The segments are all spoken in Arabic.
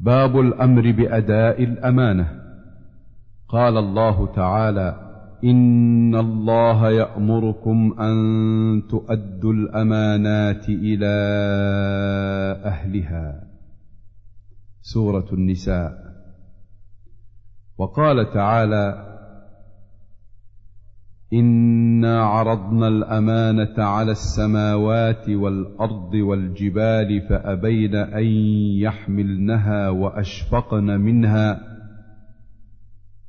باب الأمر بأداء الأمانة. قال الله تعالى إن الله يأمركم أن تؤدوا الأمانات إلى أهلها. سورة النساء. وقال تعالى انا عرضنا الامانه على السماوات والارض والجبال فابين ان يحملنها واشفقن منها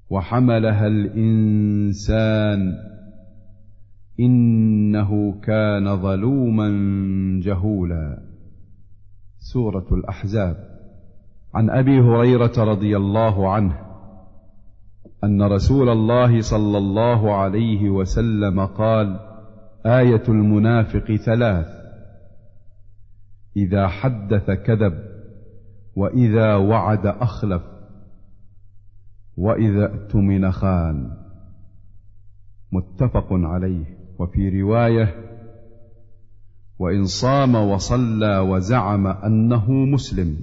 وحملها الانسان انه كان ظلوما جهولا. سورة الأحزاب. عن أبي هريرة رضي الله عنه أن رسول الله صلى الله عليه وسلم قال آية المنافق ثلاث. إذا حدث كذب وإذا وعد أخلف وإذا اؤتمن خان. متفق عليه. وفي رواية وإن صام وصلى وزعم أنه مسلم.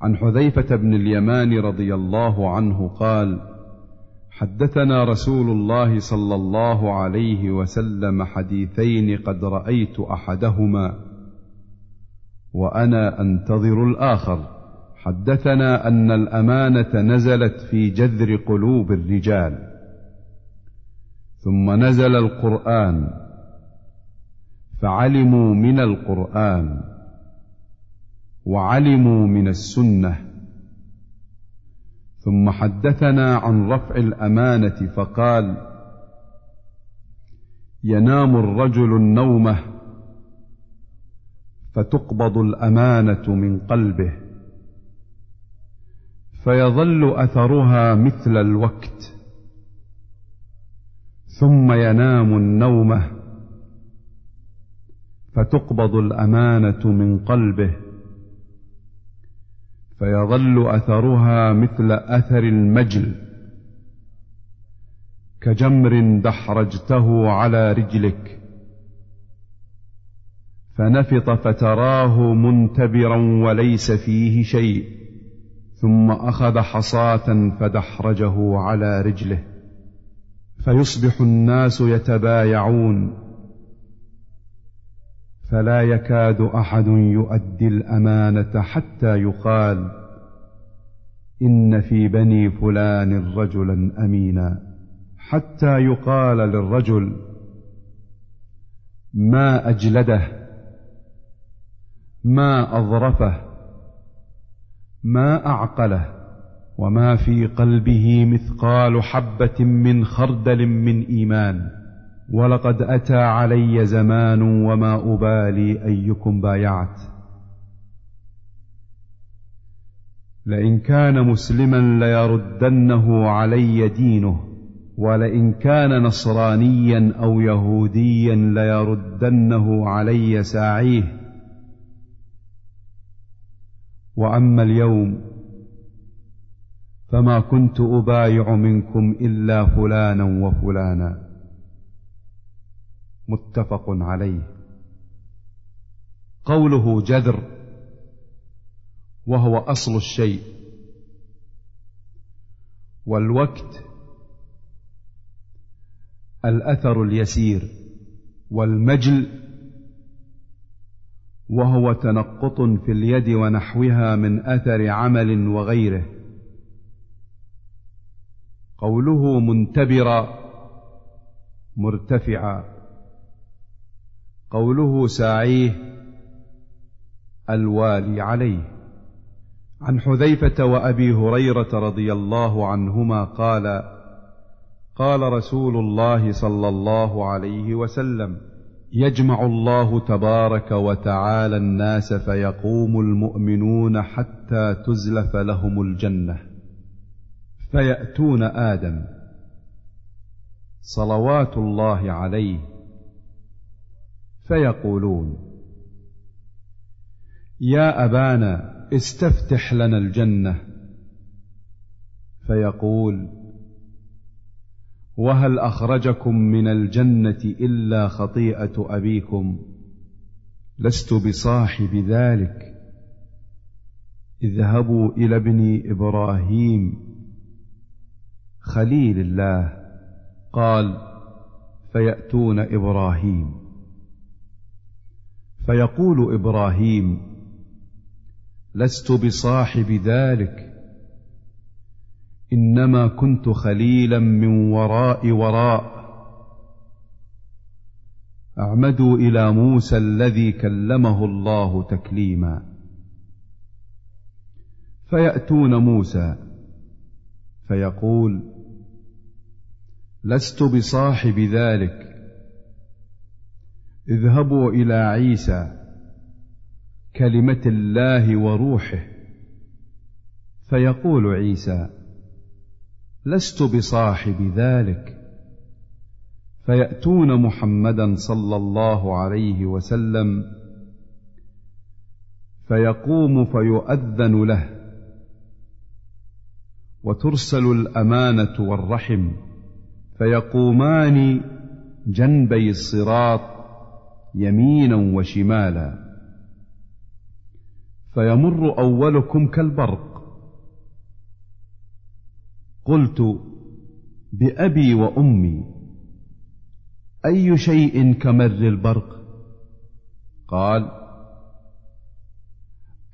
عن حذيفة بن اليمان رضي الله عنه قال حدثنا رسول الله صلى الله عليه وسلم حديثين قد رأيت أحدهما وأنا أنتظر الآخر. حدثنا أن الأمانة نزلت في جذر قلوب الرجال. ثم نزل القرآن. فعلموا من القرآن. وعلموا من السنة. ثم حدثنا عن رفع الأمانة فقال ينام الرجل النومه فتقبض الأمانة من قلبه فيظل أثرها مثل الوقت ثم ينام النومه فتقبض الأمانة من قلبه. فيظل أثرها مثل أثر المجل كجمر دحرجته على رجلك فنفط فتراه منتبرا وليس فيه شيء ثم أخذ حصاة فدحرجه على رجله فيصبح الناس يتبايعون. فلا يكاد أحد يؤدي الأمانة حتى يقال إن في بني فلان رجلا أمينا. حتى يقال للرجل ما أجلده ما أظرفه ما أعقله وما في قلبه مثقال حبة من خردل من إيمان. ولقد أتى علي زمان وما أبالي أيكم بايعت. لئن كان مسلما ليردنه علي دينه ولئن كان نصرانيا أو يهوديا ليردنه علي ساعيه. وأما اليوم فما كنت أبايع منكم إلا فلانا وفلانا. متفق عليه. قوله جذر وهو أصل الشيء. والوقت الأثر اليسير. والمجل وهو تنقط في اليد ونحوها من أثر عمل وغيره. قوله منتبرا مرتفعا. قوله ساعيه الوالي عليه. عن حذيفة وأبي هريرة رضي الله عنهما قال قال رسول الله صلى الله عليه وسلم يجمع الله تبارك وتعالى الناس فيقوم المؤمنون حتى تزلف لهم الجنة فيأتون آدم. صلوات الله عليه فيقولون يا أبانا استفتح لنا الجنة. فيقول وهل أخرجكم من الجنة إلا خطيئة أبيكم؟ لست بصاحب ذلك. اذهبوا إلى ابن إبراهيم خليل الله. قال فيأتون إبراهيم. فيقول إبراهيم لست بصاحب ذلك. إنما كنت خليلا من وراء وراء. أعمدوا إلى موسى الذي كلمه الله تكليما. فيأتون موسى فيقول لست بصاحب ذلك. اذهبوا إلى عيسى كلمة الله وروحه. فيقول عيسى لست بصاحب ذلك. فيأتون محمدا صلى الله عليه وسلم. فيقوم فيؤذن له. وترسل الأمانة والرحم. فيقومان جنبي الصراط يمينا وشمالا. فيمر أولكم كالبرق. قلت بأبي وأمي أي شيء كمر البرق؟ قال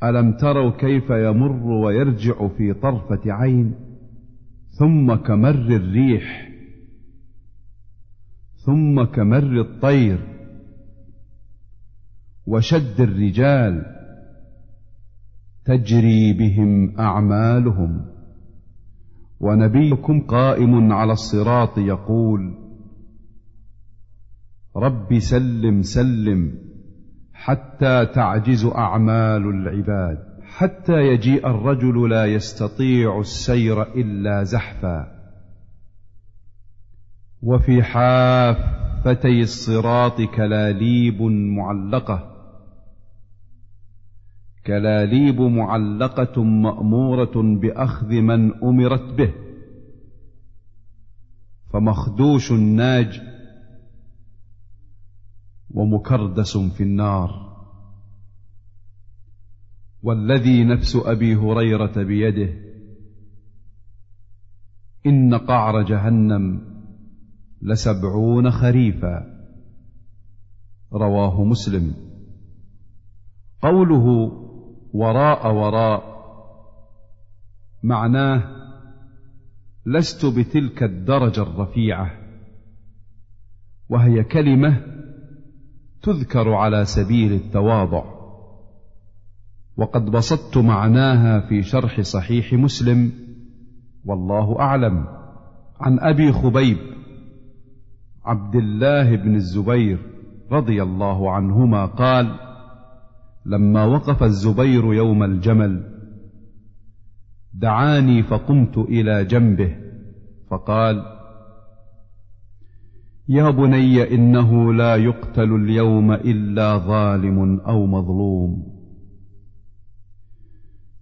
ألم تروا كيف يمر ويرجع في طرفة عين ثم كمر الريح ثم كمر الطير؟ وشد الرجال تجري بهم أعمالهم. ونبيكم قائم على الصراط يقول رب سلم سلم حتى تعجز أعمال العباد حتى يجيء الرجل لا يستطيع السير إلا زحفا. وفي حافتي الصراط كلاليب معلقة. كلاليب معلقة مأمورة بأخذ من أمرت به. فمخدوش ناج ومكردس في النار. والذي نفس أبي هريرة بيده. إن قعر جهنم لسبعون خريفا. رواه مسلم. قوله وراء وراء. معناه لست بتلك الدرجة الرفيعة. وهي كلمة تذكر على سبيل التواضع. وقد بسطت معناها في شرح صحيح مسلم. والله أعلم. عن أبي خبيب عبد الله بن الزبير رضي الله عنهما قال لما وقف الزبير يوم الجمل دعاني فقمت إلى جنبه فقال يا بني إنه لا يقتل اليوم إلا ظالم أو مظلوم.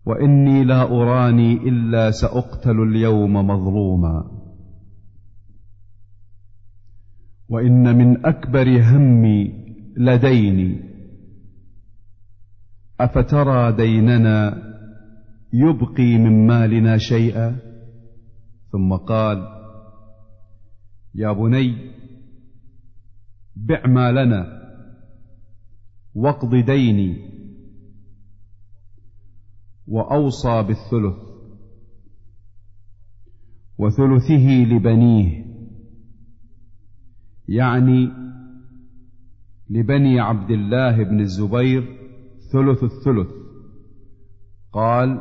وإني لا أراني إلا سأقتل اليوم مظلوما. وإن من أكبر همي لديني. أفترى ديننا يبقي من مالنا شيئا؟ ثم قال يا بني بع ما لنا واقض ديني وأوصى بالثلث وثلثه لبنيه يعني لبني عبد الله بن الزبير ثلث الثلث. قال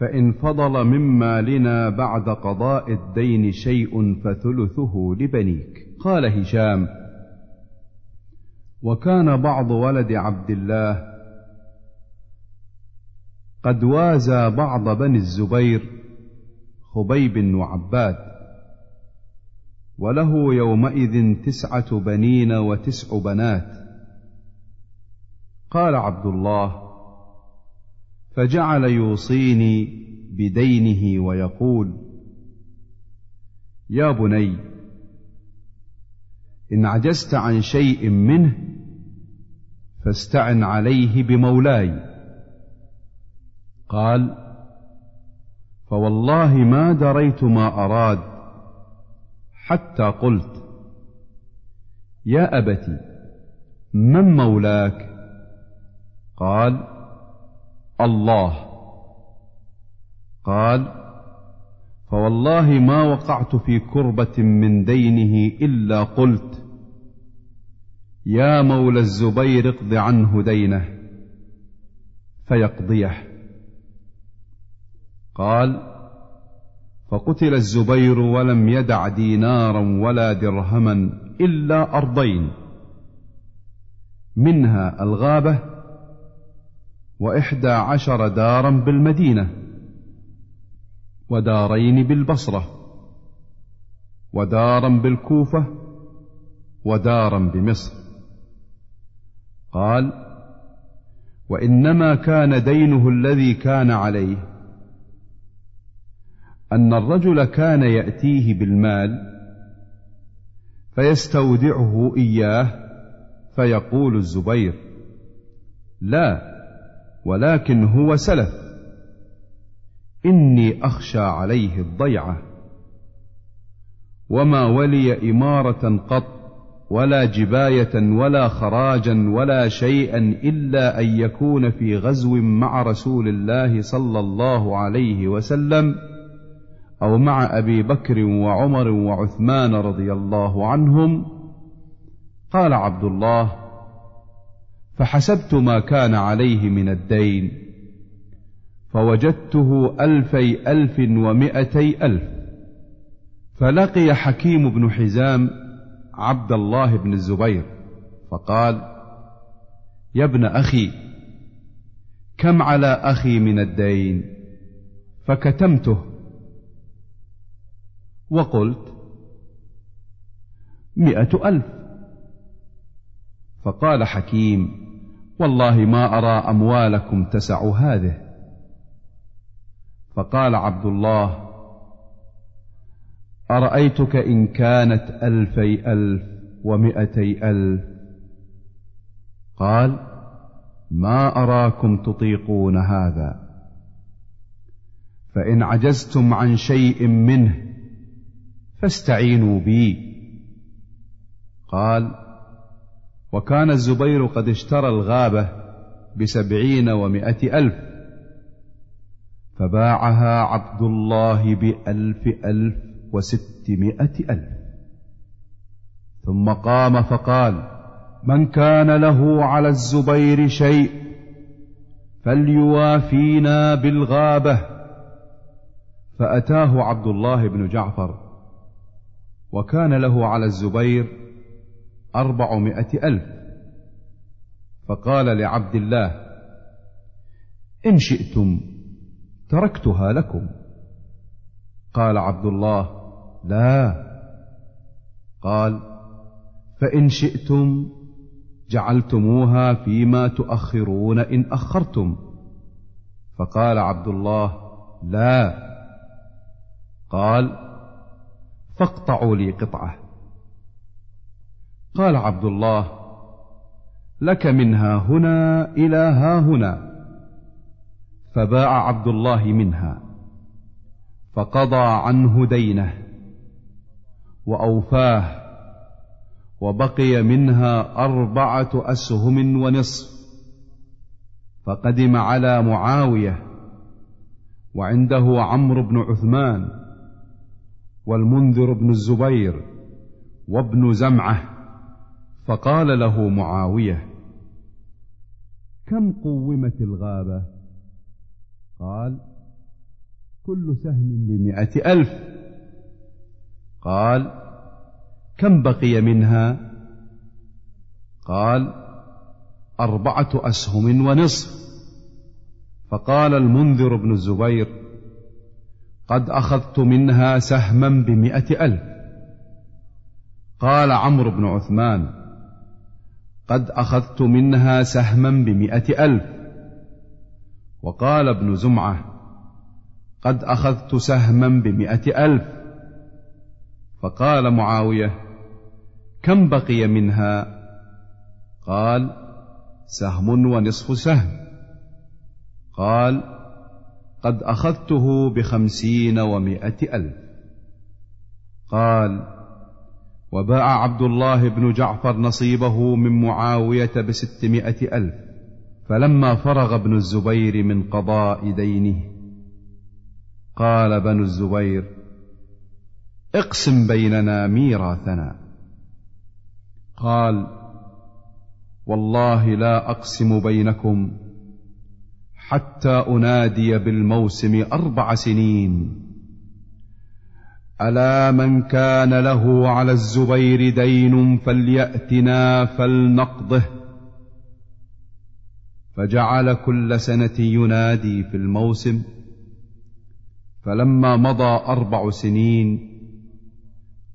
فإن فضل من مالنا بعد قضاء الدين شيء فثلثه لبنيك. قال هشام وكان بعض ولد عبد الله قد وازى بعض بني الزبير خبيب وعباد وله يومئذ تسعة بنين وتسع بنات. قال عبد الله فجعل يوصيني بدينه ويقول يا بني إن عجزت عن شيء منه فاستعن عليه بمولاي. قال فوالله ما دريت ما أراد حتى قلت يا ابت من مولاك؟ قال الله. قال فوالله ما وقعت في كربة من دينه إلا قلت يا مولى الزبير اقض عنه دينه فيقضيه. قال فقتل الزبير ولم يدع دينارا ولا درهما إلا أرضين منها الغابة وإحدى عشر دارا بالمدينة ودارين بالبصرة ودارا بالكوفة ودارا بمصر. قال وإنما كان دينه الذي كان عليه أن الرجل كان يأتيه بالمال فيستودعه إياه فيقول الزبير لا ولكن هو سلف. إني أخشى عليه الضيعة. وما ولي إمارة قط ولا جباية ولا خراجا ولا شيئا إلا أن يكون في غزو مع رسول الله صلى الله عليه وسلم أو مع أبي بكر وعمر وعثمان رضي الله عنهم. قال عبد الله فحسبت ما كان عليه من الدين فوجدته ألفي ألف ومائتي ألف. فلقي حكيم بن حزام عبد الله بن الزبير فقال يا ابن أخي كم على أخي من الدين؟ فكتمته. وقلت مئة ألف. فقال حكيم والله ما أرى أموالكم تسع هذه. فقال عبد الله أرأيتك إن كانت ألفي ألف ومئتي ألف؟ قال ما أراكم تطيقون هذا. فإن عجزتم عن شيء منه فاستعينوا بي. قال وكان الزبير قد اشترى الغابة بسبعين ومائة ألف فباعها عبد الله بألف ألف وستمائة ألف. ثم قام فقال من كان له على الزبير شيء فليوافينا بالغابة. فأتاه عبد الله بن جعفر وكان له على الزبير أربعمائة ألف. فقال لعبد الله إن شئتم تركتها لكم. قال عبد الله لا. قال فإن شئتم جعلتموها فيما تؤخرون إن أخرتم. فقال عبد الله لا. قال فاقطعوا لي قطعة. قال عبد الله لك منها هنا إلى ها هنا. فباع عبد الله منها فقضى عنه دينه وأوفاه وبقي منها أربعة أسهم ونصف. فقدم على معاوية وعنده عمرو بن عثمان والمنذر بن الزبير وابن زمعة. فقال له معاوية كم قومت الغابة؟ قال كل سهم بمائه ألف. قال كم بقي منها؟ قال أربعة أسهم ونصف. فقال المنذر بن الزبير قد أخذت منها سهما بمائه ألف. قال عمرو بن عثمان قد أخذت منها سهما بمئة ألف. وقال ابن زمعة قد أخذت سهما بمئة ألف. فقال معاوية كم بقي منها؟ قال سهم ونصف سهم. قال قد أخذته بخمسين ومائة ألف. قال وباع عبد الله بن جعفر نصيبه من معاوية بستمائة ألف فلما فرغ ابن الزبير من قضاء دينه قال بنو الزبير اقسم بيننا ميراثنا. قال والله لا أقسم بينكم حتى أنادي بالموسم أربع سنين. ألا من كان له على الزبير دين فليأتنا فلنقضه. فجعل كل سنة ينادي في الموسم. فلما مضى أربع سنين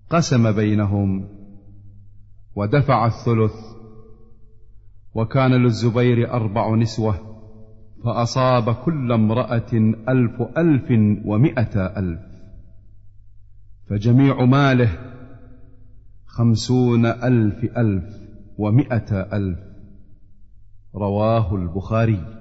قسم بينهم ودفع الثلث. وكان للزبير أربع نسوة فأصاب كل امرأة ألف ألف ومائه ألف. فجميع ماله خمسون ألف ألف ومائه ألف. رواه البخاري.